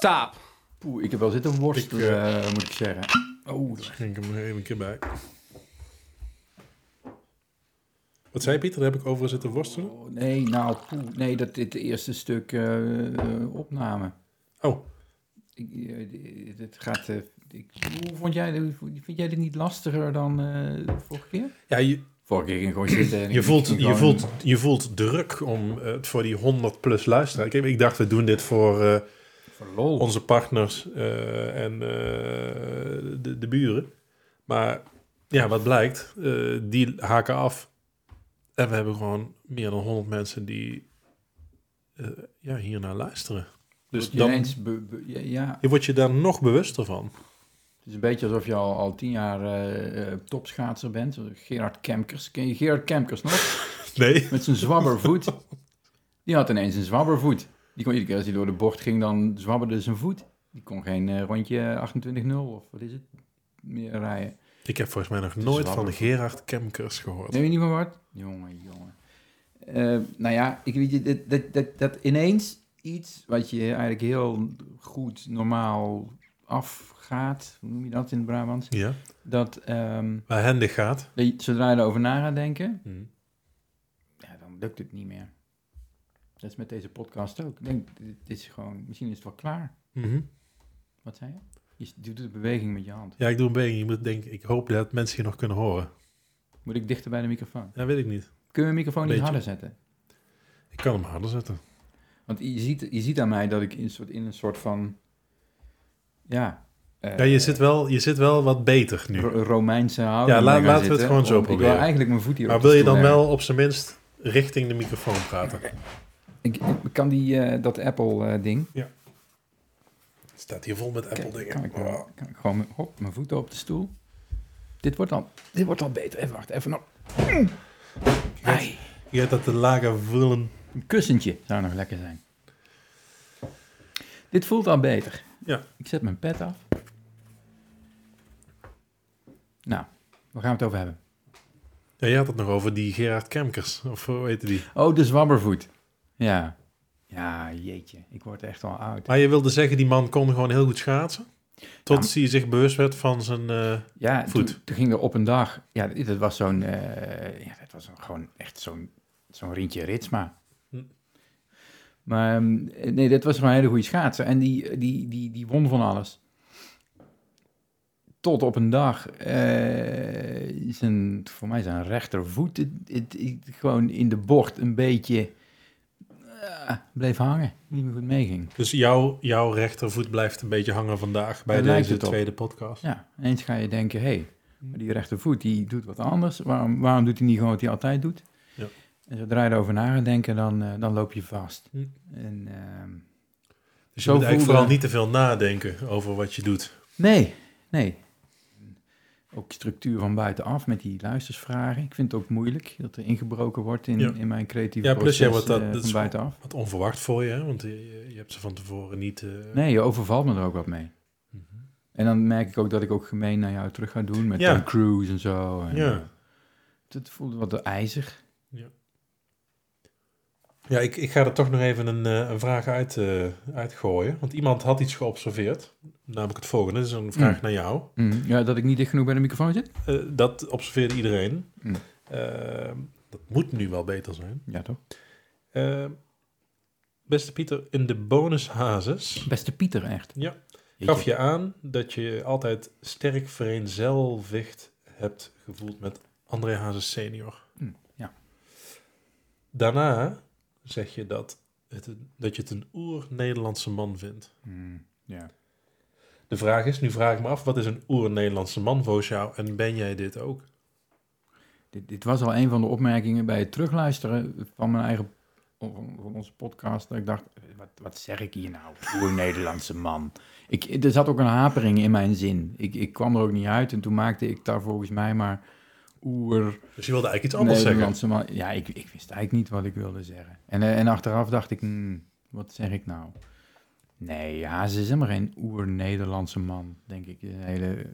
Stop. Poeh, ik heb wel zitten worstelen, Ik, eh, moet ik zeggen. Oh, dat- Schenk hem er even een keer bij. Wat zei je, Pieter? Daar heb ik over zitten worstelen. oh, nee, nou, poeh, nee, dat dit eerste stuk eh, eh, opname. Oh, Ik, eh, dit gaat, eh, ik, hoe vond jij, vind jij dit niet lastiger dan eh, de vorige keer? ja, je, Vorige keer ging ik gewoon zitten. en je, ik- voelt, ik ging je, gewoon- voelt, je voelt druk om eh, voor die 100 plus luisteraars. Ik, ik dacht, we doen dit voor onze partners eh, en eh, de, de buren. Maar ja, wat blijkt, eh, die haken af. En we hebben gewoon meer dan 100 mensen die eh ja, hiernaar luisteren. Dus Word je dan, ineens be- be- ja, ja, je wordt je daar nog bewuster van. het is een beetje alsof je al, al tien jaar topschaatser bent. Gerard Kemkers. Ken je Gerard Kemkers nog? Nee. Met zijn zwabbervoet. Die had ineens een zwabbervoet. Die kon iedere keer als hij door de bocht ging, dan zwabberde zijn voet. Die kon geen eh, rondje 28-0 of wat is het, meer rijden. Ik heb volgens mij nog nooit van Gerard Kemkers gehoord. Neem je niet meer wat? Jongen, jongen. Eh, nou ja, ik weet je, dat, dat, dat, dat ineens iets wat je eigenlijk heel goed, normaal afgaat, hoe noem je dat in het Brabants? Ja, Dat, ehm, waar hendig gaat. dat je, zodra je erover na gaat denken, Hm. ja, dan lukt het niet meer. Dat is met deze podcast ook. Ik denk, dit is gewoon, misschien is het wel klaar. Mhm. Wat zei je? Je doet een beweging met je hand. Ja, ik doe een beetje. Je moet denken, ik hoop dat mensen je nog kunnen horen. Moet ik dichter bij de microfoon? Ja, weet ik niet. Kun je mijn microfoon niet harder zetten? Ik kan hem harder zetten. Want je ziet, je ziet aan mij dat ik in een soort, in een soort van, ja... eh, Ja, je zit wel, je zit wel wat beter nu. Ro- Romeinse houding Ja, laten we het gewoon zo Om- Ik proberen. wil eigenlijk mijn voet hier Maar wil je dan leggen. wel op zijn minst richting de microfoon praten? Ik, ik kan die, eh, dat Apple-ding... Het staat hier vol met Apple kan, Oh. kan ik gewoon mijn- hop, mijn voeten op de stoel. Dit wordt al, dit wordt al beter. Even wachten, even nog. Je hebt dat te lager voelen. een kussentje zou nog lekker zijn. Dit voelt al beter. Ja. Ik zet mijn pet af. Nou, waar gaan we het over hebben? Ja, je had het nog over die Gerard Kemkers. Of hoe heette die? Oh, de zwabbervoet. Ja. Ja, jeetje. Ik word echt wel oud. Maar je wilde zeggen, die man kon gewoon heel goed schaatsen? Tot Ja, hij zich bewust werd van zijn... eh, Ja, Voet. Toen, toen ging er op een dag... Ja, dat was zo'n... eh, ja, dat was gewoon echt zo'n zo'n Rientje Ritsma. Hm. Maar ehm, nee, dat was gewoon een hele goede schaatser. En die, die, die, die won van alles. Tot op een dag eh, zijn, voor mij zijn rechtervoet het, het- het- gewoon in de bocht een beetje bleef hangen. Niet meer goed meeging. dus jouw, jouw rechtervoet blijft een beetje hangen vandaag bij Daar deze op. tweede podcast. Ja, eens ga je denken, hé, hey, maar die rechtervoet die doet wat anders. Waarom, waarom doet hij niet gewoon wat hij altijd doet? Ja. En zodra je erover na gaat denken, dan, eh, dan loop je vast. Hm. En, ehm, Dus je moet eigenlijk vooral niet te veel nadenken over wat je doet. nee, nee. Ook structuur van buitenaf met die luistersvragen. Ik vind het ook moeilijk dat er ingebroken wordt in, Ja. in mijn creatieve Ja, plus proces jij wordt dat- eh, dat van is- buitenaf. Wat onverwacht voor je, hè? want je, je hebt ze van tevoren niet... eh, Nee, je overvalt me er ook wat mee. Mhm. En dan merk ik ook dat ik ook gemeen naar jou terug ga doen met Ja. Tom Cruise en zo. En, Ja. Het voelde wat ijzig. Ja, ik, ik ga er toch nog even een, eh, een vraag uit, eh, uitgooien. Want iemand had iets geobserveerd. Namelijk het volgende. Dat is een vraag Mm. naar jou. Mm, ja, dat ik niet dicht genoeg bij de microfoon zit? Eh, dat observeerde iedereen. Mm. Dat moet nu wel beter zijn. Ja, toch? Beste Pieter, in de bonushazes Beste Pieter, echt. Ja. Jeetje. gaf je aan dat je altijd sterk vereenzelvigd hebt gevoeld met André Hazes senior. Ja. Daarna zeg je dat, het, dat je het een oer-Nederlandse man vindt. Mm, ja. De vraag is, nu vraag ik me af, wat is een oer-Nederlandse man volgens jou en ben jij dit ook? Dit, dit was al een van de opmerkingen bij het terugluisteren van mijn eigen van onze podcast. Dat ik dacht, wat, wat zeg ik hier nou? Oer Nederlandse man. Ik, er zat ook een hapering in mijn zin. Ik, ik kwam er ook niet uit en toen maakte ik daar volgens mij maar oer Dus je wilde eigenlijk iets anders zeggen. Man. Ja, ik, ik wist eigenlijk niet wat ik wilde zeggen. En, eh, en achteraf dacht ik, hmm, wat zeg ik nou? Nee, ja, ze is helemaal geen oer-Nederlandse man, denk ik. Een hele,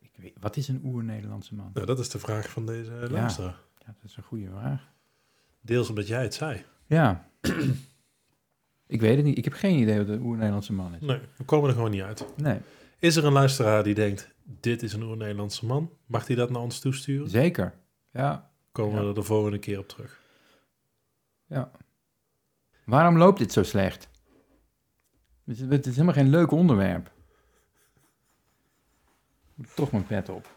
ik weet, wat is een oer-Nederlandse man? Nou, dat is de vraag van deze luisteraar. Ja, dat is een goede vraag. Deels omdat jij het zei. Ja. Ik weet het niet. Ik heb geen idee wat een oer-Nederlandse man is. Nee, we komen er gewoon niet uit. Nee, Is er een luisteraar die denkt, dit is een oer-Nederlandse man? Mag hij dat naar ons toesturen? zeker. Ja. Komen we Ja. er de volgende keer op terug. Waarom loopt dit zo slecht? Het is, het is helemaal geen leuk onderwerp. Toch mijn pet op.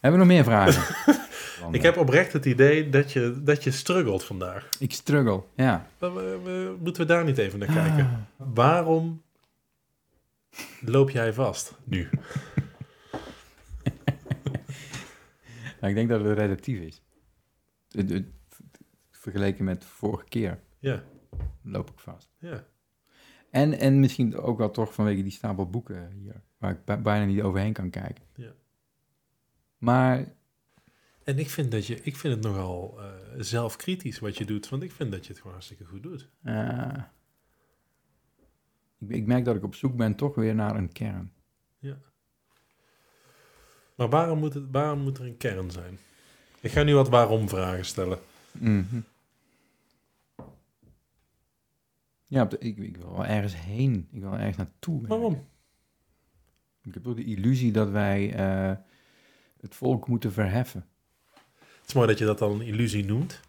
Hebben we nog meer vragen? Ik heb oprecht het idee dat je, dat je struggelt vandaag. Ik struggle, ja. Moeten we daar niet even naar kijken? Waarom loop jij vast nu? Nou, ik denk dat het relatief is. Vergeleken met vorige keer Ja, loop ik vast. ja. En, en misschien ook wel toch vanwege die stapel boeken hier, waar ik bij- bijna niet overheen kan kijken. Ja. Maar En ik vind, dat je, ik vind het nogal eh, zelfkritisch wat je doet, want ik vind dat je het gewoon hartstikke goed doet. ik, ik merk dat ik op zoek ben toch weer naar een kern. Maar waarom moet, het, waarom moet er een kern zijn? Ik ga nu wat waarom-vragen stellen. Mhm. Ja, ik, ik wil wel ergens heen. Ik wil ergens naartoe. werken. Waarom? Ik heb ook de illusie dat wij eh, het volk moeten verheffen. Het is mooi dat je dat dan een illusie noemt.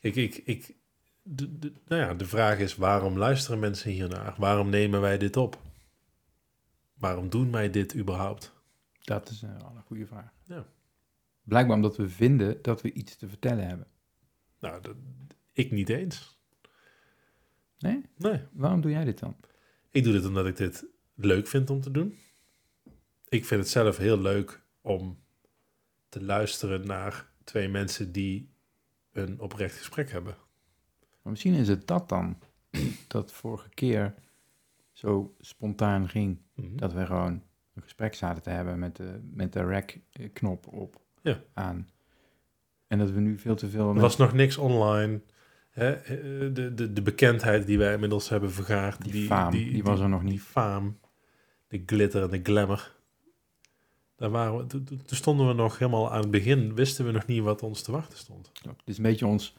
Kijk, ik, ik, de, de, nou ja, de vraag is, waarom luisteren mensen hiernaar? Waarom nemen wij dit op? Waarom doen wij dit überhaupt? Dat is eh, wel een goede vraag. Ja. Blijkbaar omdat we vinden dat we iets te vertellen hebben. Nou, dat, ik niet eens. Nee? Nee, Waarom doe jij dit dan? ik doe dit omdat ik dit leuk vind om te doen. Ik vind het zelf heel leuk om te luisteren naar twee mensen die een oprecht gesprek hebben. Maar misschien is het dat dan. dat vorige keer zo spontaan ging. Mhm. Dat we gewoon een gesprek zaten te hebben met de, met de rec-knop op Ja. aan. En dat we nu veel te veel... Er met was nog niks online. Hè? eh, De, de, de bekendheid die wij inmiddels hebben vergaard. die, faam, die, was er nog Die niet. faam, de glitter en de glamour. Daar waren we, toen- stonden we nog helemaal aan het begin, wisten we nog niet wat ons te wachten stond. Klopt. Dit is een beetje ons,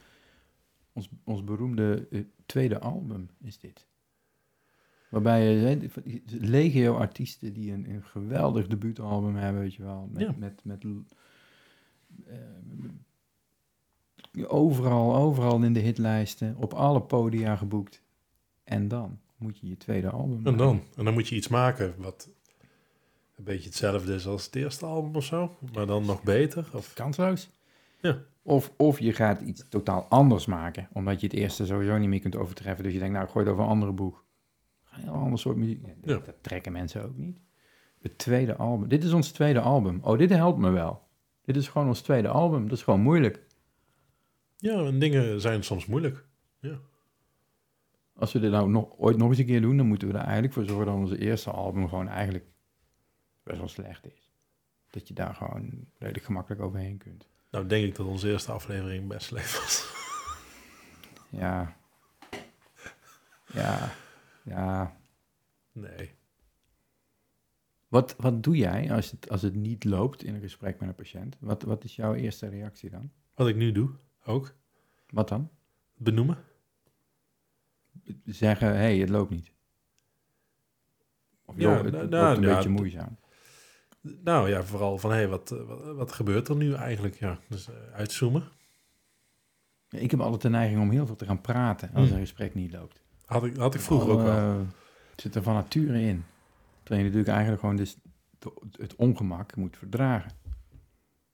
ons, ons beroemde eh, tweede album, is dit. Waarbij je legio artiesten die een, een geweldig debuutalbum hebben, weet je wel. Met, Ja. met, met, eh, overal, overal in de hitlijsten, op alle podia geboekt. En dan moet je je tweede album En maken. dan? En dan moet je iets maken wat een beetje hetzelfde is als het eerste album of zo, maar dan nog beter. Of, Kansloos. Ja. Of, of je gaat iets totaal anders maken, omdat je het eerste sowieso niet meer kunt overtreffen. Dus je denkt, nou, ik gooi het over een andere boeg. Een heel ander soort muziek. Ja, dat, Ja. dat trekken mensen ook niet. Het tweede album. Dit is ons tweede album. Oh, dit helpt me wel. Dit is gewoon ons tweede album. Dat is gewoon moeilijk. ja, en dingen zijn soms moeilijk. Als we dit nou nog, ooit nog eens een keer doen, dan moeten we er eigenlijk voor zorgen dat onze eerste album gewoon eigenlijk best wel slecht is. Dat je daar gewoon redelijk gemakkelijk overheen kunt. Nou denk ik dat onze eerste aflevering best slecht was. Ja. Ja. Ja. Nee. Wat, wat doe jij als het, als het niet loopt in een gesprek met een patiënt? Wat, wat is jouw eerste reactie dan? Wat ik nu doe, ook, Wat dan? benoemen. Zeggen, hé, hey, het loopt niet. Of Ja, joh, het nou, loopt nou, een beetje moeizaam. Nou ja, vooral van, hé, hey, wat, eh, wat, wat gebeurt er nu eigenlijk? Ja, dus eh, uitzoomen. Ik heb altijd de neiging om heel veel te gaan praten als Hmm. een gesprek niet loopt. Had ik, had ik vroeger ook wel. Eh, Het zit er van nature in. Terwijl je natuurlijk eigenlijk gewoon dus het ongemak moet verdragen.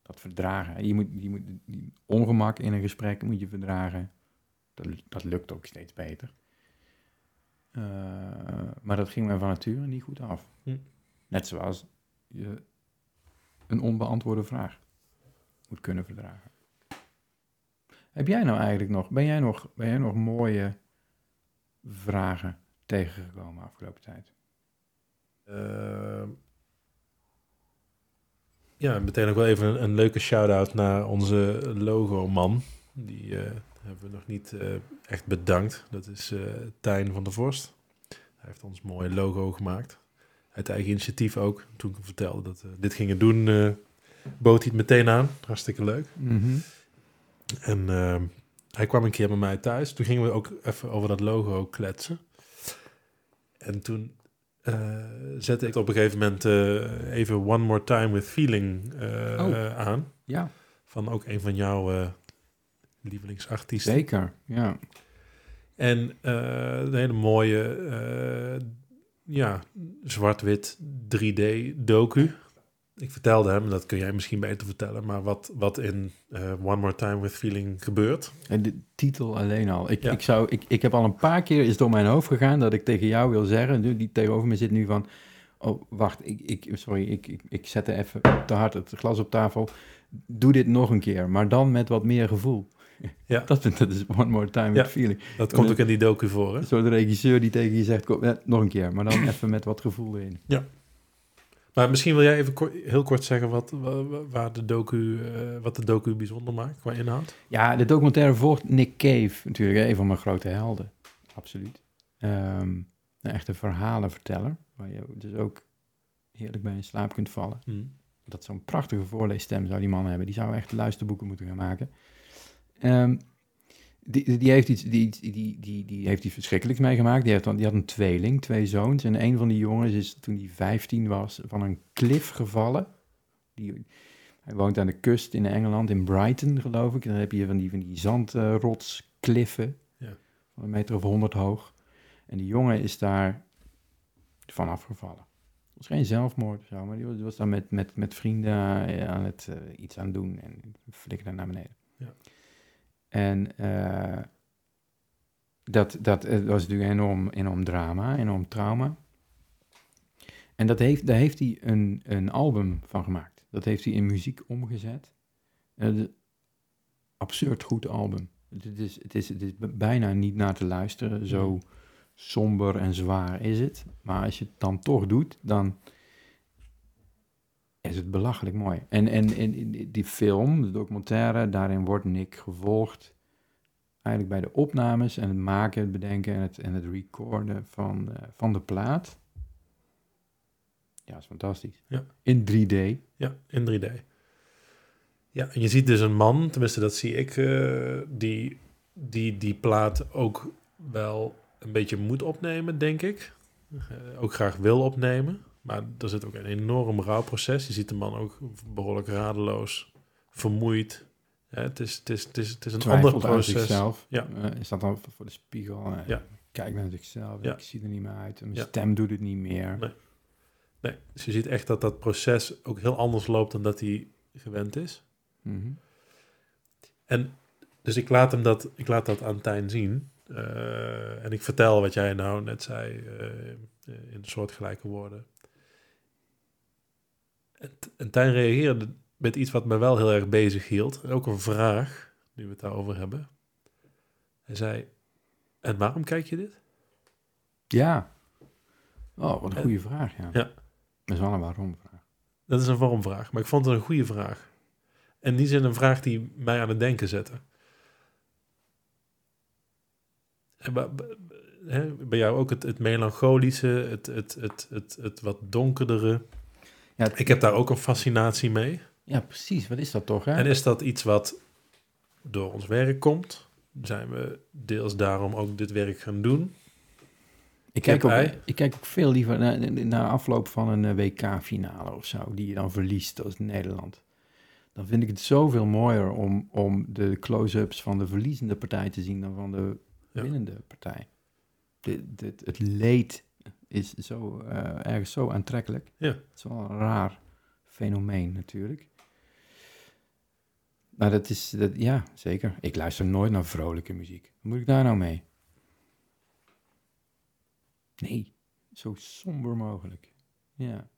Dat verdragen. Je moet, je moet die ongemak in een gesprek moet je verdragen. Dat, dat lukt ook steeds beter. Maar dat ging me van nature niet goed af. Hm. Net zoals je een onbeantwoorde vraag moet kunnen verdragen. Heb jij nou eigenlijk nog, ben jij nog, ben jij nog mooie vragen tegengekomen afgelopen tijd? Eh, ja, meteen ook wel even een, leuke shout-out naar onze logo-man. Die eh, hebben we nog niet eh, echt bedankt. Dat is eh Tijn van der Vorst. Hij heeft ons mooi logo gemaakt. Uit eigen initiatief ook. Toen ik hem vertelde dat we dit gingen doen, eh, bood hij het meteen aan. Hartstikke leuk. En eh, hij kwam een keer bij mij thuis. Toen gingen we ook even over dat logo kletsen. En toen eh, zette ik op een gegeven moment eh, even One More Time with Feeling eh, Oh. aan. Ja, Van ook een van jouw eh, lievelingsartiesten. zeker. Ja. En eh, een hele mooie, eh, ja, zwart-wit 3D-docu. Ik vertelde hem, dat kun jij misschien beter vertellen, maar wat, wat in eh, One More Time with Feeling gebeurt. En de titel alleen al. Ik, Ja. ik, zou, ik, ik heb al een paar keer is door mijn hoofd gegaan dat ik tegen jou wil zeggen, nu- die tegenover me zit nu van, oh wacht, ik, ik, sorry, ik, ik, ik zette even te hard het glas op tafel. Doe dit nog een keer, maar dan met wat meer gevoel. Ja. Dat, dat is one more time Ja. with feeling. Dat komt ook in die docu voor, hè? Zo de regisseur die tegen je zegt, kom, eh, nog een keer, maar dan even met wat gevoel erin. Maar misschien wil jij even ko- heel kort zeggen wat, wa- wa- waar de docu, eh, wat de docu bijzonder maakt qua inhoud. Ja, de documentaire volgt Nick Cave, natuurlijk, hè, een van mijn grote helden. Absoluut. Ehm, een echte verhalenverteller, waar je dus ook heerlijk bij in slaap kunt vallen. Dat zo'n prachtige voorleesstem zou die man hebben. Die zou echt luisterboeken moeten gaan maken. Ehm, die, die, heeft iets, die, die, die, die heeft iets verschrikkelijks meegemaakt. Die, heeft, dan- die had een tweeling, twee zoons. En een van die jongens is toen hij 15 was van een klif gevallen. Die, hij woont aan de kust in Engeland, in Brighton geloof ik. En dan heb je van die, van die zandrotskliffen. Ja. Van een meter of honderd hoog. En die jongen is daar vanaf gevallen. Het was geen zelfmoord of zo, maar die was, die was daar met, met, met vrienden eh, aan het eh, iets aan doen en flikkerde naar beneden. Ja. En eh, dat, dat eh, was natuurlijk een enorm, enorm drama, enorm trauma. En dat heeft, daar heeft hij een, een album van gemaakt. Dat heeft hij in muziek omgezet. Een absurd goed album. Het is, het, is, het is bijna niet naar te luisteren. Zo somber en zwaar is het. Maar als je het dan toch doet, dan is het belachelijk mooi. En, en, die film, de documentaire, daarin wordt Nick gevolgd. Eigenlijk bij de opnames en het maken, het bedenken en het, en het recorden van, eh, van de plaat. Ja, dat is fantastisch. Ja. In 3D. Ja, in 3D. Ja, en je ziet dus een man, tenminste dat zie ik, eh, die, die die plaat ook wel een beetje moet opnemen, denk ik. Eh, ook graag wil opnemen. Maar er zit ook een enorm rouwproces. Je ziet de man ook behoorlijk radeloos, vermoeid. Ja, het, is, het, is, het, is, het is een ander Twijfelt proces. zichzelf. Ja. Eh, is dat dan voor de spiegel? Eh, Ja. Kijk naar zichzelf. Ja. Ik zie er niet meer uit. Mijn stem doet het niet meer. Nee. Nee, dus je ziet echt dat dat proces ook heel anders loopt dan dat hij gewend is. Mhm. En dus ik laat hem dat, ik laat dat aan Tijn zien. Eh, en ik vertel wat jij nou net zei in soortgelijke woorden. En, Tijn reageerde met iets wat me wel heel erg bezig hield. En ook een vraag, nu we het daarover hebben. Hij zei, en waarom kijk je dit? Ja. Oh, wat een En- goede vraag, ja. Ja. Dat is wel een waarom-vraag. Dat is een vormvraag, maar ik vond het een goede vraag. En die zin een vraag die mij aan het denken zette. En bij jou ook het, het melancholische, het, het, het, het, het wat donkerdere. Ja, Ik heb daar ook een fascinatie mee. ja, precies. Wat is dat toch, hè? En is dat iets wat door ons werk komt? Zijn we deels daarom ook dit werk gaan doen? ik, kijk ook, ik kijk ook veel liever naar, naar afloop van een eh, WK-finale of zo, die je dan verliest als Nederland. Dan vind ik het zoveel mooier om, om de close-ups van de verliezende partij te zien dan van de Ja. winnende partij. De, de- het leed is zo, eh, ergens zo aantrekkelijk. Ja. Het is wel een raar fenomeen natuurlijk. Maar dat is, dat, ja, zeker. Ik luister nooit naar vrolijke muziek. Wat moet ik daar nou mee? Nee, zo somber mogelijk. Ja.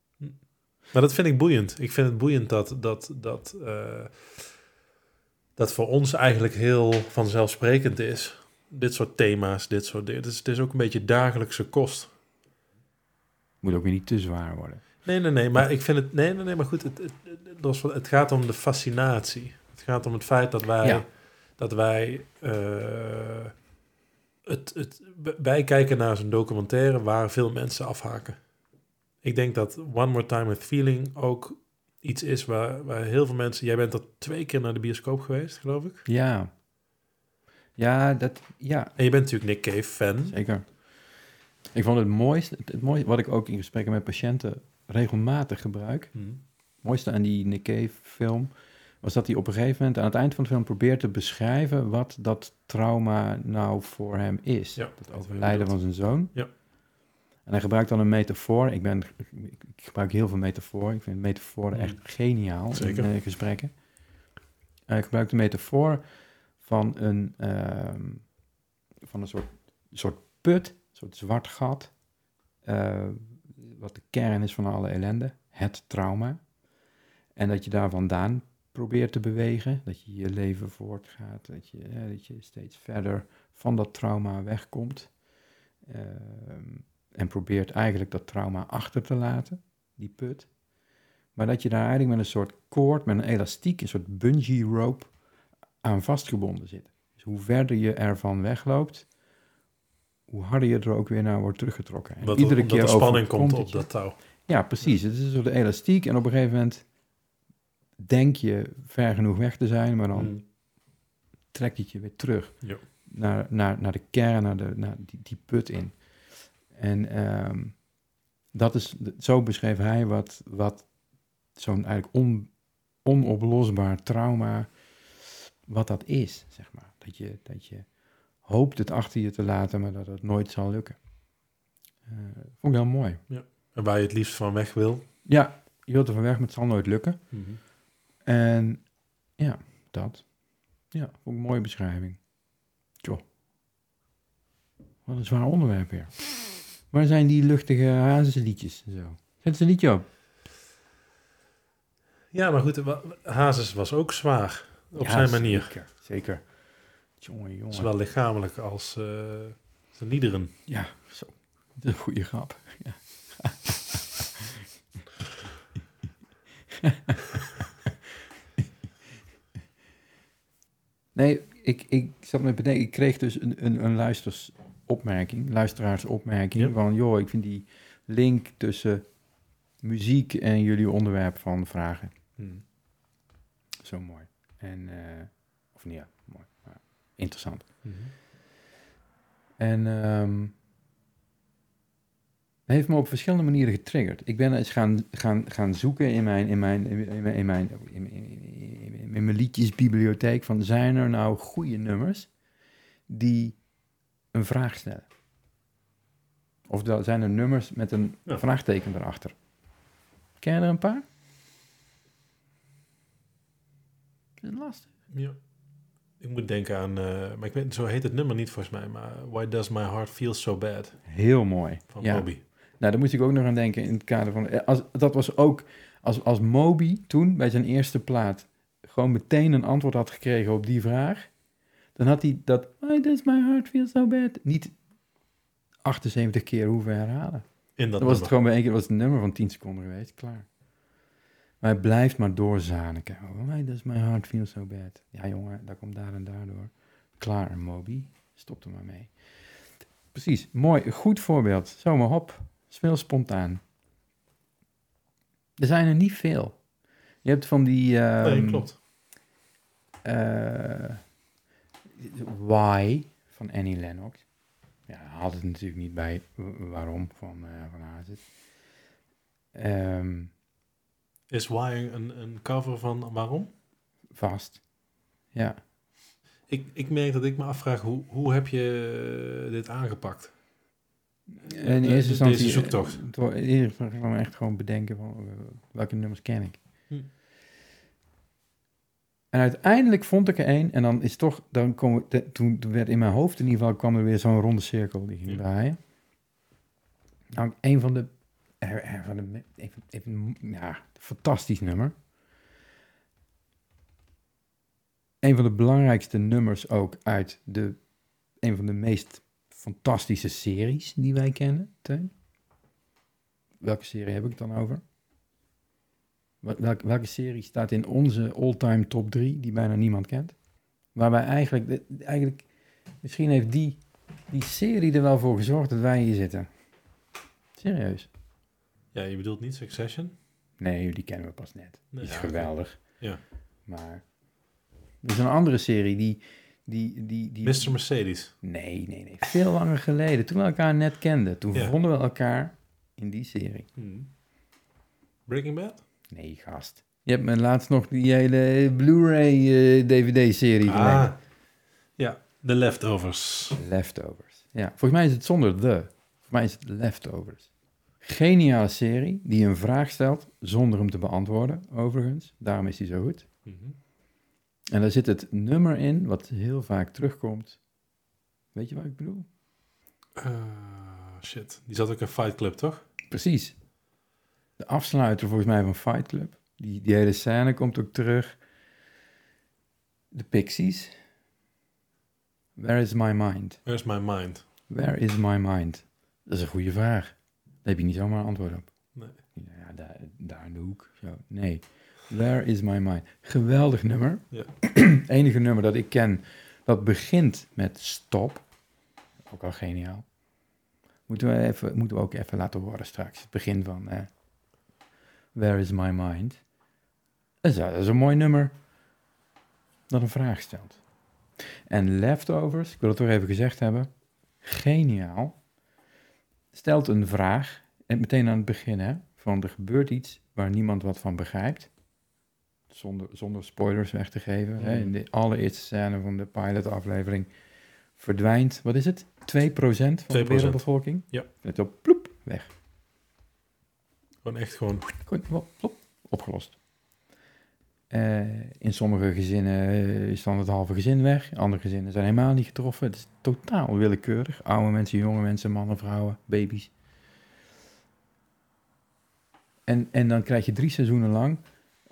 Maar dat vind ik boeiend. Ik vind het boeiend dat dat, dat, eh, dat voor ons eigenlijk heel vanzelfsprekend is. Dit soort thema's, dit soort dingen. Het is, het is ook een beetje dagelijkse kost. Moet ook weer niet te zwaar worden. Nee, nee, nee. Maar ik vind het... Nee, nee, nee. Maar goed, het, het, het, gaat om de fascinatie. Het gaat om het feit dat wij... Ja. Dat wij... eh, het, het, wij kijken naar zo'n documentaire waar veel mensen afhaken. Ik denk dat One More Time with Feeling ook iets is waar, waar heel veel mensen... Jij bent er twee keer naar de bioscoop geweest, geloof ik. Ja. Ja, dat, ja, En je bent natuurlijk Nick Cave fan. zeker. Ik vond het mooiste, het, het mooiste, wat ik ook in gesprekken met patiënten regelmatig gebruik, Hm. het mooiste aan die Nick film, was dat hij op een gegeven moment aan het eind van de film probeert te beschrijven wat dat trauma nou voor hem is. Ja, het overlijden van zijn zoon. Ja. En hij gebruikt dan een metafoor. Ik, ben, ik, ik gebruik heel veel metaforen. Ik vind metaforen Mm. echt geniaal Zeker. in eh, gesprekken. Hij gebruikt de metafoor van een, ehm, van een soort, soort put, soort zwart gat, eh, wat de kern is van alle ellende, het trauma. En dat je daar vandaan probeert te bewegen, dat je je leven voortgaat, dat je, eh, dat je steeds verder van dat trauma wegkomt. Ehm, en probeert eigenlijk dat trauma achter te laten, die put. Maar dat je daar eigenlijk met een soort koord, met een elastiek, een soort bungee rope aan vastgebonden zit. Dus hoe verder je ervan wegloopt, hoe harder je er ook weer naar wordt teruggetrokken. En iedere keer de spanning komt op dat touw. Ja, precies. Het is een soort elastiek en op een gegeven moment denk je ver genoeg weg te zijn, maar dan Hm. trekt het je weer terug naar, naar, naar de kern, naar, de, naar die, die put in. En ehm, dat is, zo beschreef hij wat, wat zo'n eigenlijk on, onoplosbaar trauma, wat dat is, zeg maar. Dat je, dat je hoopt het achter je te laten, maar dat het nooit zal lukken. Eh, vond ik heel mooi. En waar je het liefst van weg wil. Ja, je wilt er van weg, maar het zal nooit lukken. En ja, dat. Ja, ik een mooie beschrijving. Tjoh. Wat een zwaar onderwerp weer. Waar zijn die luchtige hazesliedjes en zo? Zet ze een liedje op. Ja, maar goed, Hazes was ook zwaar. Op Ja, zijn manier. Zeker, zeker. Jongen, jongen. Zowel lichamelijk als eh, zijn liederen. Ja, zo. Dat is een goede grap. Ja. nee, ik, ik zat me te bedenken, ik kreeg dus een, een, een luistersopmerking, luisteraarsopmerking Ja. van, joh, ik vind die link tussen muziek en jullie onderwerp van vragen Hm. zo mooi. En, eh, of niet, ja, interessant. Mhm. En ehm, het heeft me op verschillende manieren getriggerd. Ik ben eens gaan, gaan, gaan zoeken in mijn, in, mijn, in, mijn, in, mijn, in, mijn- in, in- in mijn liedjesbibliotheek van zijn er nou goede nummers die een vraag stellen? Of zijn er nummers met een Ja. vraagteken erachter? Ken je er een paar? Is het lastig? Ja. Ik moet denken aan, eh, maar ik weet, zo heet het nummer niet volgens mij, maar Why Does My Heart Feel So Bad Heel mooi. van ja. Moby. Nou, daar moest ik ook nog aan denken in het kader van... eh, Als, dat was ook als, als Moby toen bij zijn eerste plaat... gewoon meteen een antwoord had gekregen op die vraag... dan had hij dat... Why does my heart feel so bad? Niet 78 keer hoeven herhalen. In dat Dan was het gewoon bij één keer was het een nummer van 10 seconden geweest. Klaar. Maar hij blijft maar doorzaniken. Why does my heart feel so bad? Ja, jongen, dat komt daar en daardoor. Klaar, Moby. Stop er maar mee. Precies, mooi. Goed voorbeeld. Zomaar hop. is veel spontaan. Er zijn er niet veel. Je hebt van die... ehm, Nee, klopt. eh, Why van Annie Lennox. Ja, had het natuurlijk niet bij waarom van, eh van Hazes. Ehm, Is Why een, een cover van waarom? vast. Ja. Ik, ik merk dat ik me afvraag, hoe, hoe heb je eh, dit aangepakt? In De- eerste instantie... Deze zoektocht. eh, Door, in eerste instantie gewoon echt gewoon bedenken van eh, welke nummers ken ik. Hm. En uiteindelijk vond ik er één en dan is toch, dan kom de- toen werd in mijn hoofd in ieder geval kwam er weer zo'n ronde cirkel die ging draaien. Nou, een van de, een een van- ja, fantastisch nummer. Een van de belangrijkste nummers ook uit de, een van de meest fantastische series die wij kennen, Teun. Welke serie heb ik het dan over? Welke, welke serie staat in onze all-time top 3 die bijna niemand kent? Waarbij eigenlijk, eigenlijk misschien heeft die, die serie er wel voor gezorgd dat wij hier zitten. Serieus? Ja, je bedoelt niet Succession? Nee, die kennen we pas net. Die is ja, geweldig. Ja. Maar er is een andere serie die, Die, die, die, Mr. Mercedes. Nee, nee, nee. Veel langer geleden. Toen we elkaar net kenden. Toen Ja. vonden we elkaar in die serie. Hmm. Breaking Bad? Nee, gast. Je hebt me laatst nog die hele Blu-ray eh, DVD-serie Ah. geleden. Ja, The Leftovers. Leftovers. Ja, volgens mij is het zonder the. Volgens mij is het Leftovers. Geniale serie die een vraag stelt zonder hem te beantwoorden, overigens. Daarom is hij zo goed. Mhm. En daar zit het nummer in, wat heel vaak terugkomt. Weet je wat ik bedoel? Ah, shit. Die zat ook in Fight Club, toch? Precies. De afsluiter volgens mij van Fight Club. Die, die hele scène komt ook terug. De Pixies. Where is my mind? Where's my mind? Where is my mind? Dat is een goede vraag. Daar heb je niet zomaar een antwoord op. Nee. Ja, daar, daar in de hoek. Zo. Nee. Where is my mind? Geweldig nummer. Ja. Enige nummer dat ik ken dat begint met stop. Ook al geniaal. Moeten we, even, moeten we ook even laten horen straks. Het begin van eh, Where is my mind? Dat is, dat is een mooi nummer dat een vraag stelt. En Leftovers, ik wil het toch even gezegd hebben. Geniaal. Stelt een vraag. En meteen aan het begin, hè. Van er gebeurt iets waar niemand wat van begrijpt. Zonder, zonder spoilers weg te geven. Hè. In de allereerste scène van de pilotaflevering verdwijnt, wat is het? 2% van de 2%. wereldbevolking? Ja. Het op, ploep, weg. Gewoon echt gewoon... Plop, opgelost. Eh, in sommige gezinnen eh, is dan het halve gezin weg. Andere gezinnen zijn helemaal niet getroffen. Het is totaal willekeurig. Oude mensen, jonge mensen, mannen, vrouwen, baby's. En, en dan krijg je drie seizoenen lang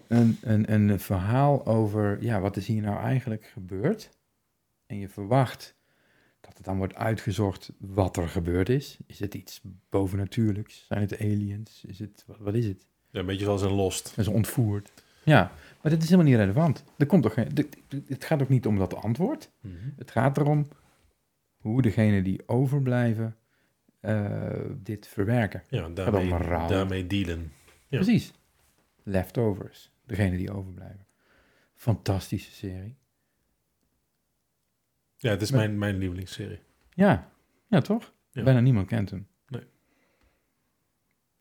een, een, een verhaal over... ja, wat is hier nou eigenlijk gebeurd? En je verwacht dat het dan wordt uitgezocht wat er gebeurd is. Is het iets bovennatuurlijks? Zijn het aliens? Is het, wat, wat is het? Ja, een beetje zoals in Lost. Dat is ontvoerd. Ja, maar dit is helemaal niet relevant. Er komt toch geen, dit- het gaat ook niet om dat antwoord. Het gaat erom hoe degenen die overblijven eh, dit verwerken. Ja, daarmee, daarmee dealen. Ja. Precies. Leftovers, degenen die overblijven. Fantastische serie. Ja, het is Maar- mijn, mijn lievelingsserie. Ja, ja toch? Ja. Bijna niemand kent hem. Nee.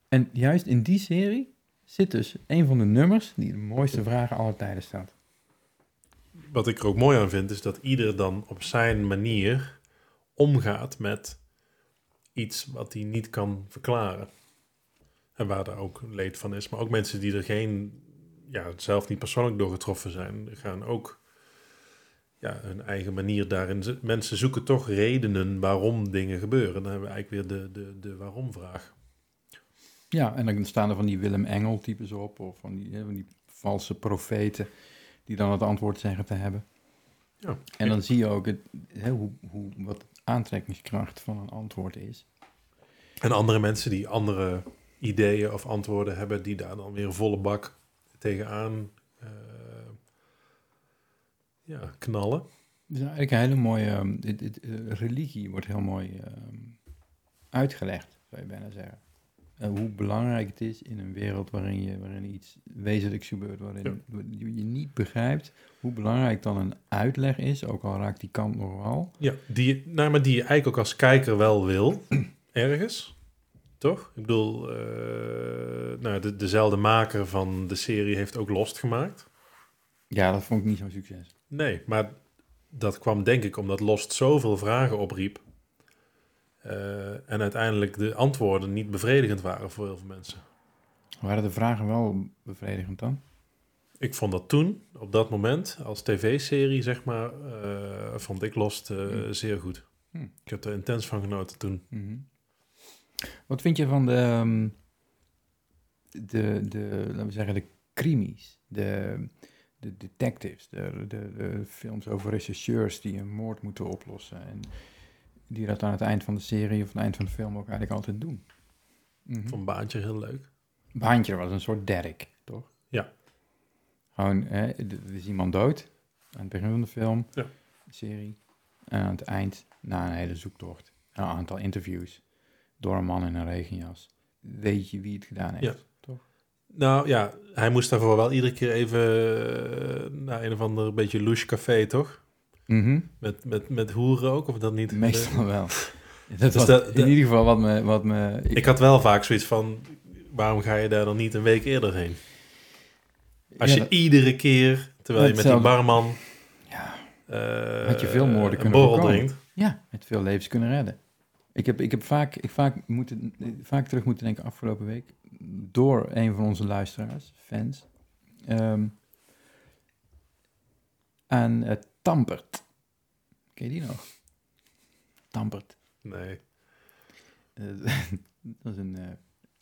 En juist in die serie zit dus een van de nummers die de mooiste vragen aller tijden stelt. Wat ik er ook mooi aan vind, is dat ieder dan op zijn manier omgaat met iets wat hij niet kan verklaren. En waar daar ook leed van is. Maar ook mensen die er geen, ja, zelf niet persoonlijk door getroffen zijn, gaan ook ja, hun eigen manier daarin. Mensen zoeken toch redenen waarom dingen gebeuren. Dan hebben we eigenlijk weer de, de, de waarom-vraag. Ja, en dan staan er van die Willem Engel types op, of van die, van die valse profeten, die dan het antwoord zeggen te hebben. Ja. En dan zie je ook het, hoe, hoe, wat de aantrekkingskracht van een antwoord is. En andere mensen die andere ideeën of antwoorden hebben, die daar dan weer volle bak tegenaan eh, ja, knallen. Het is eigenlijk een hele mooie, ehm, dit, dit, eh, religie wordt heel mooi ehm, uitgelegd, zou je bijna zeggen. Hoe belangrijk het is in een wereld waarin, je, waarin iets wezenlijks gebeurt, waarin je, je niet begrijpt hoe belangrijk dan een uitleg is, ook al raakt die kant nog wel. Ja, die, nou, maar die je eigenlijk ook als kijker wel wil, ergens. Toch? Ik bedoel, eh, nou, de, dezelfde maker van de serie heeft ook Lost gemaakt. Ja, dat vond ik niet zo'n succes. Nee, maar dat kwam denk ik omdat Lost zoveel vragen opriep. Eh, en uiteindelijk de antwoorden niet bevredigend waren voor heel veel mensen. Waren de vragen wel bevredigend dan? Ik vond dat toen, op dat moment, als tv-serie, zeg maar, eh, vond ik Lost eh, Hmm. zeer goed. Hmm. Ik heb er intens van genoten toen. Mhm. Wat vind je van de, ehm, de, de, laten we zeggen, de crimies, de, de detectives, de, de, de films over rechercheurs die een moord moeten oplossen en die dat aan het eind van de serie of aan het eind van de film ook eigenlijk altijd doen? Mhm. Ik vond Baantje heel leuk. Baantje was een soort Derek, toch? Ja. Gewoon, hè, er is iemand dood aan het begin van de film, Ja. serie. En aan het eind, na een hele zoektocht, een aantal interviews, door een man in een regenjas, weet je wie het gedaan heeft. Ja. Toch? Nou ja, hij moest daarvoor wel iedere keer even eh, naar een of ander beetje louche café, toch? Mhm. Met, met, met hoeren ook, of dat niet? Meestal wel. Dat Dus dat- in ieder geval wat me... Wat me Ik had wel vaak zoiets van, waarom ga je daar dan niet een week eerder heen? Als Ja, je iedere keer, terwijl je met die barman Ja, eh, Had je veel moorden kunnen borrel voorkomen. drinkt. ja, met veel levens kunnen redden. Ik heb, ik heb vaak, ik vaak, moeten, vaak terug moeten denken afgelopen week... door een van onze luisteraars, fans... ehm, aan uh, Tampert. Ken je die nog? Tampert. Nee. Eh, dat is een, eh,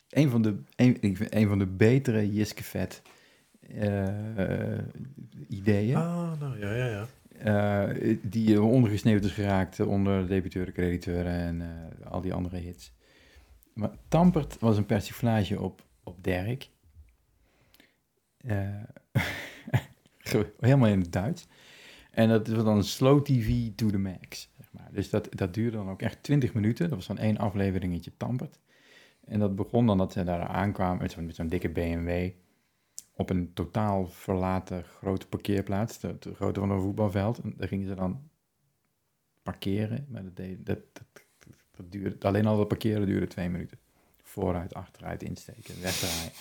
een, van de, een, van de betere Jiske Vet eh, ideeën. Ah, nou ja, ja, ja. die ondergesneeuwd is geraakt onder debiteuren, crediteuren en al die andere hits. Maar Tampert was een persiflage op, op Dirk. Eh, helemaal in het Duits. En dat was dan slow TV to the max. Zeg maar. Dus dat, dat duurde dan ook echt 20 minuten. Dat was dan één afleveringetje Tampert. En dat begon dan dat ze daar aankwamen met zo'n, dikke BMW op een totaal verlaten grote parkeerplaats, de, de grootte van een voetbalveld. En daar gingen ze dan parkeren, maar dat, deed, dat, dat duurde, alleen al dat parkeren duurde twee minuten. Vooruit, achteruit, insteken, wegdraaien.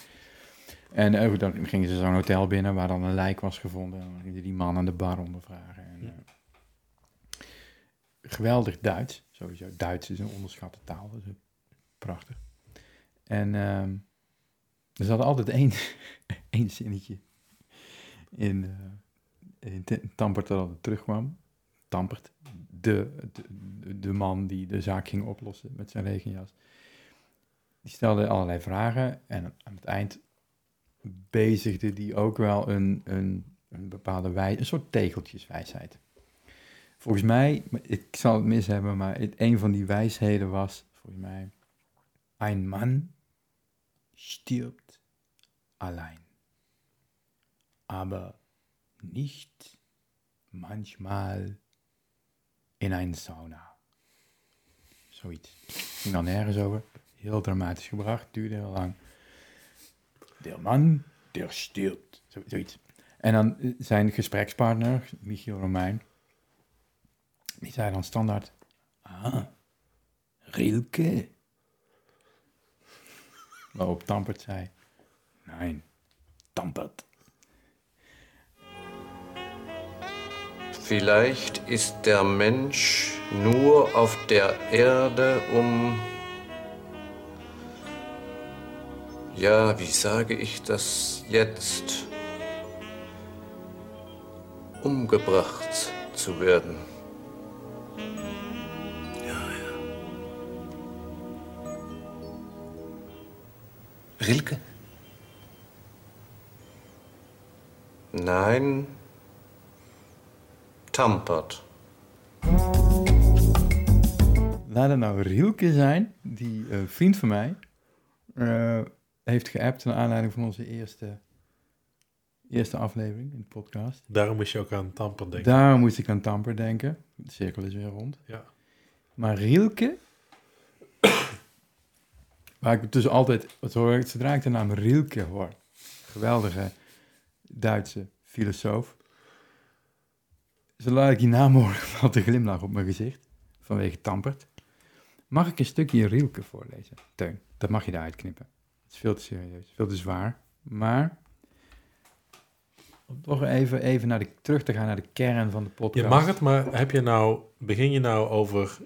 En eh, dan gingen ze zo'n hotel binnen waar dan een lijk was gevonden. En dan gingen ze die man aan de bar ondervragen. En, eh, geweldig Duits, sowieso. Duits is een onderschatte taal, dat is prachtig. En ehm er zat altijd één, één zinnetje in, uh, in Tampert dat altijd terugkwam. Tampert, de, de, de man die de zaak ging oplossen met zijn regenjas. Die stelde allerlei vragen en aan het eind bezigde die ook wel een, een, een bepaalde wijze, een soort tegeltjeswijsheid. Volgens mij, ik zal het mis hebben, maar het, een van die wijsheden was, volgens mij, een man stirbt allein, aber nicht manchmal in een sauna. Zoiets. Ging dan nergens over. Heel dramatisch gebracht, duurde heel lang. Der man, der stirbt. Zo, zoiets. En dan zijn gesprekspartner, Michiel Romein, die zei dan standaard, ah, Rilke. Waarop Tampert zei, nein, Tampert. Vielleicht ist der Mensch nur auf der Erde, um... Ja, wie sage ich das jetzt? Umgebracht zu werden. Rilke? Nein, Tampert. Laat het nou Rielke zijn, die eh, vriend van mij eh, heeft geappt naar aanleiding van onze eerste, eerste aflevering in de podcast. Daarom moest je ook aan Tamper denken. Daar moest ik aan Tamper denken. De cirkel is weer rond. Ja. Maar Rielke, waar ik dus altijd, wat hoor ik, zodra ik de naam Rielke hoor, geweldige Duitse filosoof, zodra ik die naam hoor, valt de glimlach op mijn gezicht, vanwege Tampert. Mag ik een stukje Rielke voorlezen? Teun, dat mag je eruit knippen. Het is veel te serieus, veel te zwaar. Maar, om toch even, even naar de, terug te gaan naar de kern van de podcast. Je mag het, maar heb je nou, begin je nou over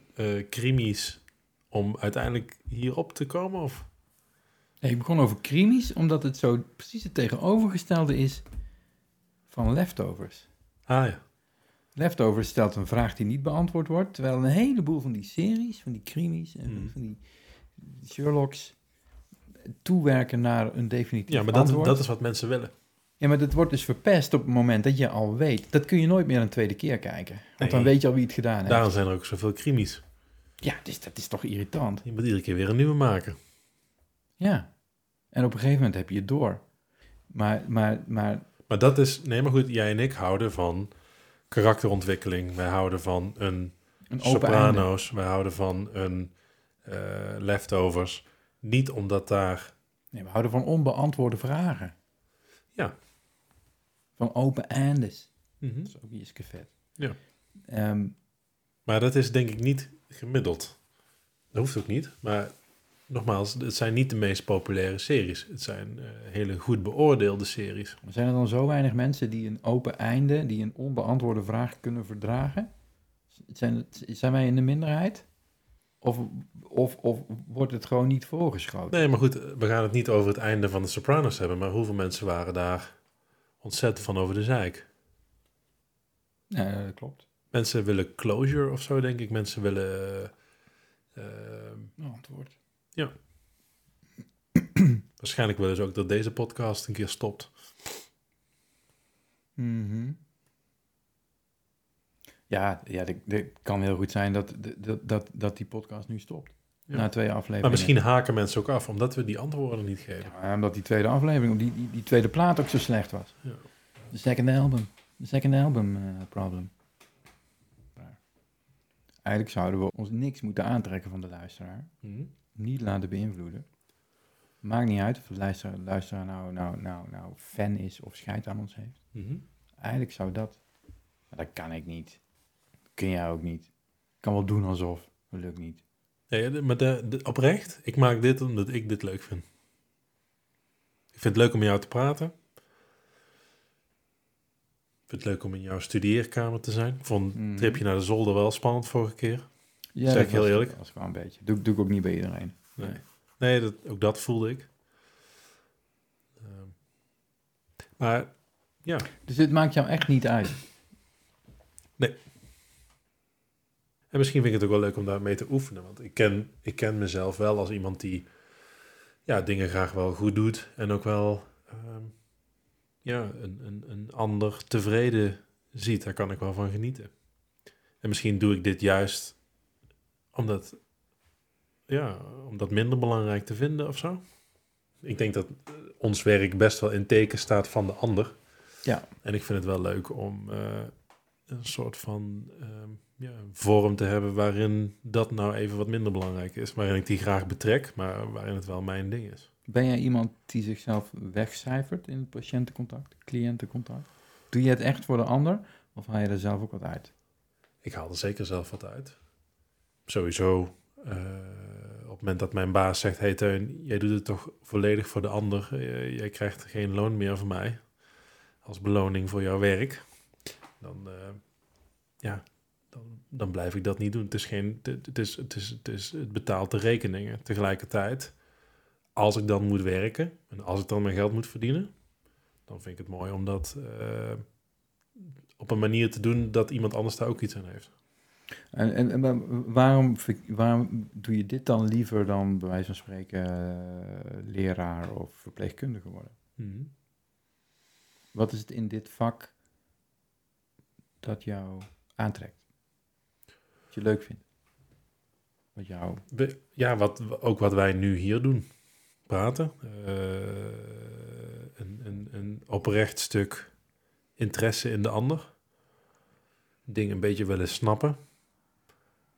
krimis om uiteindelijk hierop te komen? Of? Nee, ik begon over krimis, omdat het zo precies het tegenovergestelde is van leftovers. Ah ja. Leftovers stelt een vraag die niet beantwoord wordt, terwijl een heleboel van die series, van die krimis en Mhm. van die Sherlocks toewerken naar een definitief Ja, maar dat, dat is wat mensen willen. Ja, maar dat wordt dus verpest op het moment dat je al weet. Dat kun je nooit meer een tweede keer kijken. Want Nee. dan weet je al wie het gedaan heeft. Daarom zijn er ook zoveel krimis. Ja, dus dat is toch irritant. Je moet iedere keer weer een nieuwe maken. Ja. En op een gegeven moment heb je het door. Maar, maar, maar Maar dat is, nee maar goed, jij en ik houden van karakterontwikkeling. Wij houden van een een open einde. Soprano's. Wij houden van een eh, Leftovers. Niet omdat daar... Nee, we houden van onbeantwoorde vragen. Ja. Van open eindes. Mhm. Dat is ook Jiske vet. Ja. Ehm, Maar dat is denk ik niet gemiddeld. Dat hoeft ook niet. Maar nogmaals, het zijn niet de meest populaire series. Het zijn eh, hele goed beoordeelde series. zijn er dan zo weinig mensen die een open einde, die een onbeantwoorde vraag kunnen verdragen? Zijn, zijn wij in de minderheid? Of, of, of wordt het gewoon niet voorgeschoten? Nee, maar goed, we gaan het niet over het einde van de Sopranos hebben. Maar hoeveel mensen waren daar ontzettend van over de zeik? Ja, dat klopt. Mensen willen closure of zo, denk ik. Mensen willen... eh, eh, antwoord. waarschijnlijk willen ze ook dat deze podcast een keer stopt. Mhm. Ja, ja dit kan heel goed zijn dat, dat, dat, dat die podcast nu stopt. Ja. Na twee afleveringen. Maar misschien haken mensen ook af, omdat we die antwoorden niet geven. Ja, omdat die tweede aflevering, die, die, die tweede plaat ook zo slecht was. Ja. De second album. De second album eh, problem. Maar Eigenlijk zouden we ons niks moeten aantrekken van de luisteraar. Mhm. Niet laten beïnvloeden. Maakt niet uit of de luisteraar, luisteraar nou, nou, nou, nou fan is of scheid aan ons heeft. Mhm. Eigenlijk zou dat. Maar dat kan ik niet. Kun jij ook niet. Ik kan wel doen alsof. Dat lukt niet. Nee, maar de, de- oprecht, ik maak dit omdat ik dit leuk vind. Ik vind het leuk om met jou te praten. Ik vind het leuk om in jouw studeerkamer te zijn. Ik vond het tripje naar de zolder wel spannend vorige keer. Ja, Zeg ik heel was- eerlijk? Dat was gewoon een beetje. Doe, doe ik ook niet bij iedereen. Nee, nee dat, ook dat voelde ik. Ehm, maar ja, Dus dit maakt jou echt niet uit. En misschien vind ik het ook wel leuk om daarmee te oefenen. Want ik ken, ik ken mezelf wel als iemand die ja, dingen graag wel goed doet. En ook wel ehm, ja, een, een, een ander tevreden ziet. Daar kan ik wel van genieten. En misschien doe ik dit juist omdat, ja, om dat minder belangrijk te vinden of zo. Ik denk dat eh, ons werk best wel in teken staat van de ander. Ja. En ik vind het wel leuk om eh, een soort van ehm, ja, een vorm te hebben waarin dat nou even wat minder belangrijk is. Waarin ik die graag betrek, maar waarin het wel mijn ding is. Ben jij iemand die zichzelf wegcijfert in het patiëntencontact, cliëntencontact? Doe je het echt voor de ander of haal je er zelf ook wat uit? Ik haal er zeker zelf wat uit. Sowieso, eh, op het moment dat mijn baas zegt... hey Teun, jij doet het toch volledig voor de ander. Eh, jij krijgt geen loon meer van mij als beloning voor jouw werk. Dan, eh, ja, dan, dan blijf ik dat niet doen. Het, is geen, het, is, het, is, het, is, het betaalt de rekeningen. Tegelijkertijd, als ik dan moet werken... en als ik dan mijn geld moet verdienen... dan vind ik het mooi om dat... eh, op een manier te doen dat iemand anders daar ook iets aan heeft. En, en, en wa- waarom, waarom doe je dit dan liever dan bij wijze van spreken eh, leraar of verpleegkundige worden? Mhm. Wat is het in dit vak dat jou aantrekt? Leuk vindt? Wat jou... Ja, wat, ook wat wij nu hier doen. Praten. Eh, een, een, een oprecht stuk interesse in de ander. Dingen een beetje willen snappen.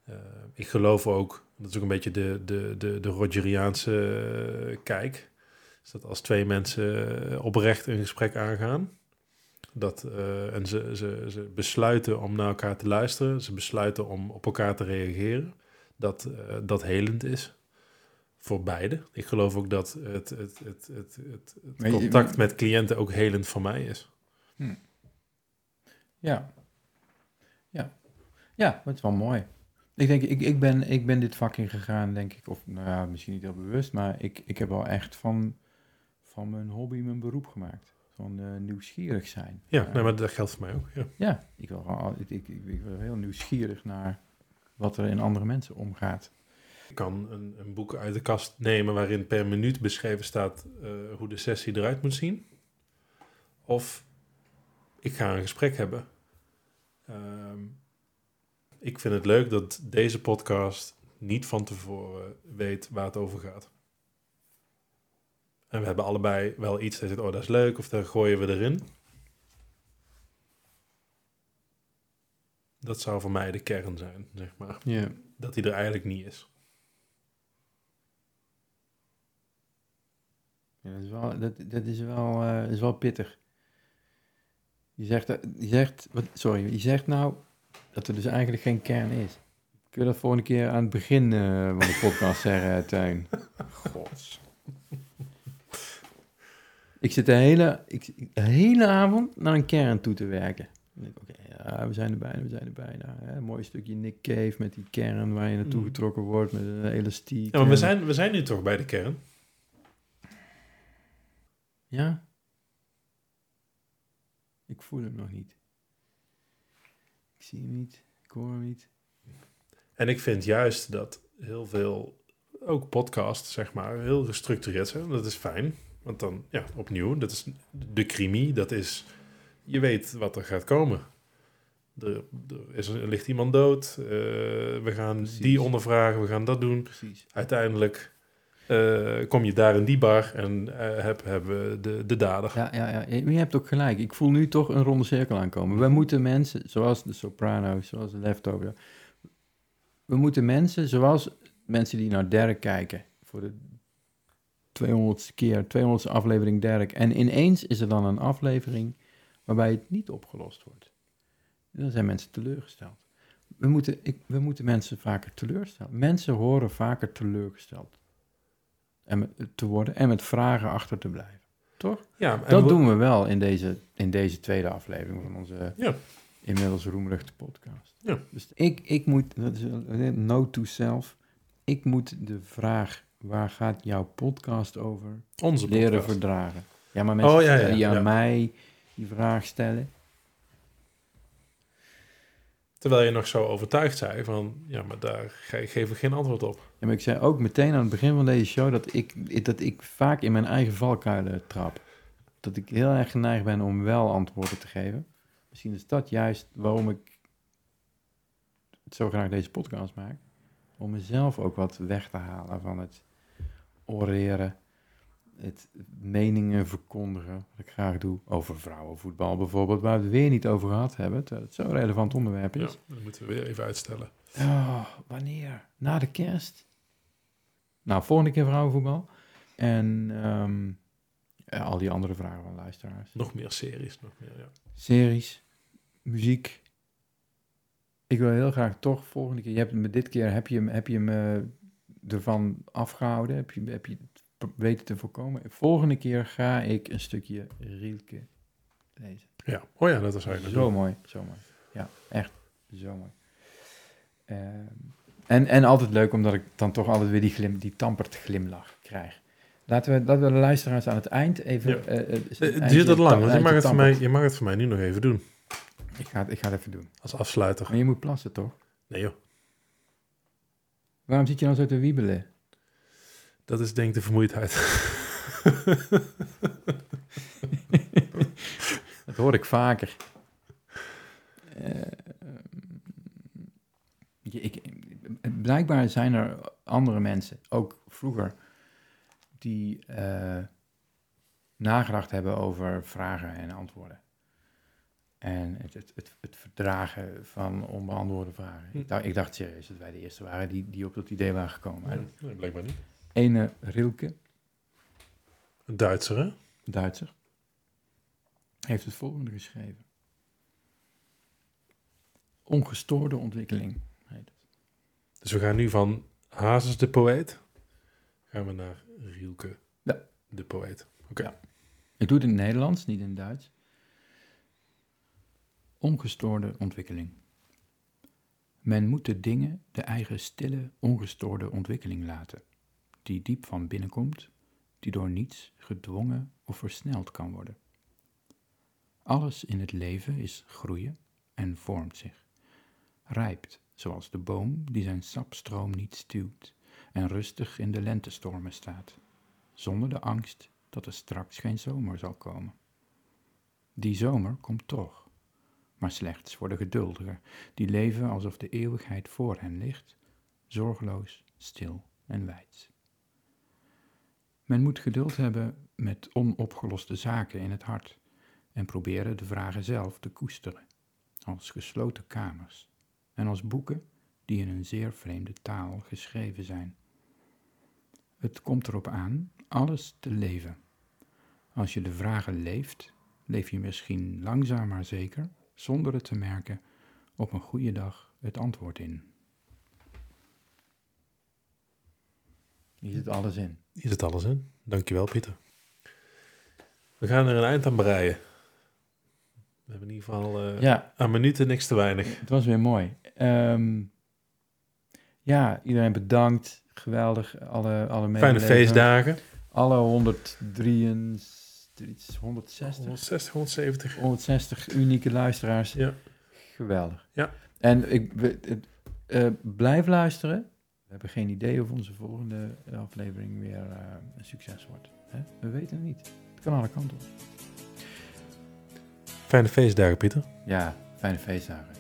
Eh, ik geloof ook, dat is ook een beetje de, de, de, de Rogeriaanse eh, kijk. Dat als twee mensen oprecht een gesprek aangaan. Dat, eh, en ze, ze, ze besluiten om naar elkaar te luisteren. Ze besluiten om op elkaar te reageren dat eh, dat helend is voor beide. Ik geloof ook dat het, het, het, het, het, contact met cliënten ook helend voor mij is. Ja. Ja. Ja, dat is wel mooi. Ik denk, ik, ik, ben, ik ben dit vak ingegaan, denk ik, of nou ja, misschien niet heel bewust, maar ik, ik heb wel echt van, van mijn hobby mijn beroep gemaakt. Van eh, nieuwsgierig zijn. Ja, Eh, nee, maar dat geldt voor mij ook. Ja. Ja, ik, wil, gewoon al- ik, ik, ik, ik ben heel nieuwsgierig naar wat er in andere mensen omgaat. Ik kan een, een boek uit de kast nemen waarin per minuut beschreven staat eh, hoe de sessie eruit moet zien. Of ik ga een gesprek hebben. Ehm, ik vind het leuk dat deze podcast niet van tevoren weet waar het over gaat. En we hebben allebei wel iets dat zegt, oh dat is leuk, of daar gooien we erin. Dat zou voor mij de kern zijn, zeg maar. Dat die er eigenlijk niet is. Ja, dat is wel, dat, dat is wel, eh, is wel pittig. Je zegt, eh, je zegt wat, sorry, je zegt nou, dat er dus eigenlijk geen kern is. Kun je dat volgende keer aan het begin eh, van de podcast zeggen, Tuin? Gods. Ik zit de hele, ik, de hele avond naar een kern toe te werken. Oké, ja, we zijn er bijna, we zijn er bijna. Hè? Een mooi stukje Nick Cave met die kern waar je naartoe Mm. getrokken wordt met een elastiek. Ja, maar we zijn, we zijn nu toch bij de kern? Ja? Ik voel hem nog niet. Ik zie hem niet, ik hoor hem niet. En ik vind juist dat heel veel, ook podcasts, zeg maar, heel gestructureerd zijn. Dat is fijn. Want dan, ja, opnieuw, dat is de crimi. Dat is, je weet wat er gaat komen. Er, er, is, er ligt iemand dood. eh, we gaan Precies. die ondervragen, we gaan dat doen. Precies. Uiteindelijk eh, kom je daar in die bar en heb, hebben we de, de dader. Ja, ja, ja, je je hebt ook gelijk. Ik voel nu toch een ronde cirkel aankomen. We moeten mensen, zoals de Sopranos, zoals de Leftover. We moeten mensen, zoals mensen die naar Derek kijken, voor de 200ste keer, 200ste aflevering Derek. En ineens is er dan een aflevering waarbij het niet opgelost wordt. Dan zijn mensen teleurgesteld. We moeten, ik, we moeten mensen vaker teleurstellen. Mensen horen vaker teleurgesteld en met, te worden en met vragen achter te blijven. Toch? Ja, en Dat we- doen we wel in deze, in deze tweede aflevering van onze Ja. inmiddels roemruchte podcast. Ja. Dus ik, ik moet, dat is note to self, ik moet de vraag, waar gaat jouw podcast over, Onze leren podcast. verdragen. Ja, maar mensen Oh, ja, ja, die aan ja. mij die vraag stellen. Terwijl je nog zo overtuigd zei van, ja, maar daar ge- geef ik geen antwoord op. Ja, maar ik zei ook meteen aan het begin van deze show dat ik, dat ik vaak in mijn eigen valkuilen trap. Dat ik heel erg geneigd ben om wel antwoorden te geven. Misschien is dat juist waarom ik het zo graag deze podcast maak. Om mezelf ook wat weg te halen van het oreren, het meningen verkondigen, wat ik graag doe. Over vrouwenvoetbal bijvoorbeeld, waar we het weer niet over gehad hebben, terwijl het zo'n relevant onderwerp Ja, is. dat moeten we weer even uitstellen. Oh, wanneer? Na de kerst? Nou, volgende keer vrouwenvoetbal. En ehm, ja, al die andere vragen van luisteraars. Nog meer series, nog meer, ja. Series, muziek. Ik wil heel graag toch volgende keer... Je hebt me dit keer heb je, hem- heb je me ervan afgehouden. Heb je, heb je het weten te voorkomen. Volgende keer ga ik een stukje Rielke lezen. ja. Oh ja, dat is eigenlijk Zo mooi, zo mooi. Ja, echt zo mooi. Ehm, en, en altijd leuk, omdat ik dan toch altijd weer die, glim, die tampert glimlach krijg. Laten we, laten we de luisteraars aan het eind even... Ja. eh, eh, Het een duurt het lang, want je eindje mag het, voor mij, je mag het voor mij nu nog even doen. Ik ga, het- ik ga het even doen. Als afsluiter. Maar je moet plassen, toch? Nee joh, Waarom zit je dan zo te wiebelen? dat is denk ik de vermoeidheid. Dat hoor ik vaker. Eh, je- ik, blijkbaar zijn er andere mensen, ook vroeger, die eh, nagedacht hebben over vragen en antwoorden. En het, het, het, het verdragen van onbeantwoorde vragen. Ik, dacht, ik dacht serieus dat wij de eerste waren die, die op dat idee waren gekomen. En Nee, blijkbaar niet. Ene Rilke, Een Duitser, hè? Duitser, heeft het volgende geschreven. Ongestoorde ontwikkeling heet het. Dus we gaan nu van Hazes de poëet, gaan we naar Rielke Ja. de poëet. Oké. Ik doe het in het Nederlands, niet in het Duits. Ongestoorde ontwikkeling. Men moet de dingen de eigen stille, ongestoorde ontwikkeling laten, die diep van binnen komt, die door niets gedwongen of versneld kan worden. Alles in het leven is groeien en vormt zich, rijpt, zoals de boom die zijn sapstroom niet stuwt en rustig in de lentestormen staat, zonder de angst dat er straks geen zomer zal komen. Die zomer komt toch, maar slechts voor de geduldigen, die leven alsof de eeuwigheid voor hen ligt, zorgeloos, stil en wijds. Men moet geduld hebben met onopgeloste zaken in het hart en proberen de vragen zelf te koesteren, als gesloten kamers en als boeken die in een zeer vreemde taal geschreven zijn. Het komt erop aan alles te leven. Als je de vragen leeft, leef je misschien langzaam maar zeker, zonder het te merken, op een goede dag het antwoord in. Hier zit alles in. Hier zit alles in. Dankjewel, Pieter. We gaan er een eind aan breien. We hebben in ieder geval eh, Ja, aan minuten niks te weinig. het was weer mooi. Ehm, ja, iedereen bedankt. Geweldig. Alle, alle Fijne feestdagen. Alle 163, 160, 160, 170. 160 unieke luisteraars. Ja. Geweldig. Ja. En ik, we- eh, blijf luisteren. We hebben geen idee of onze volgende aflevering weer eh, een succes wordt. Hè? We weten het niet. Het kan alle kanten op. Fijne feestdagen, Pieter. Ja, fijne feestdagen.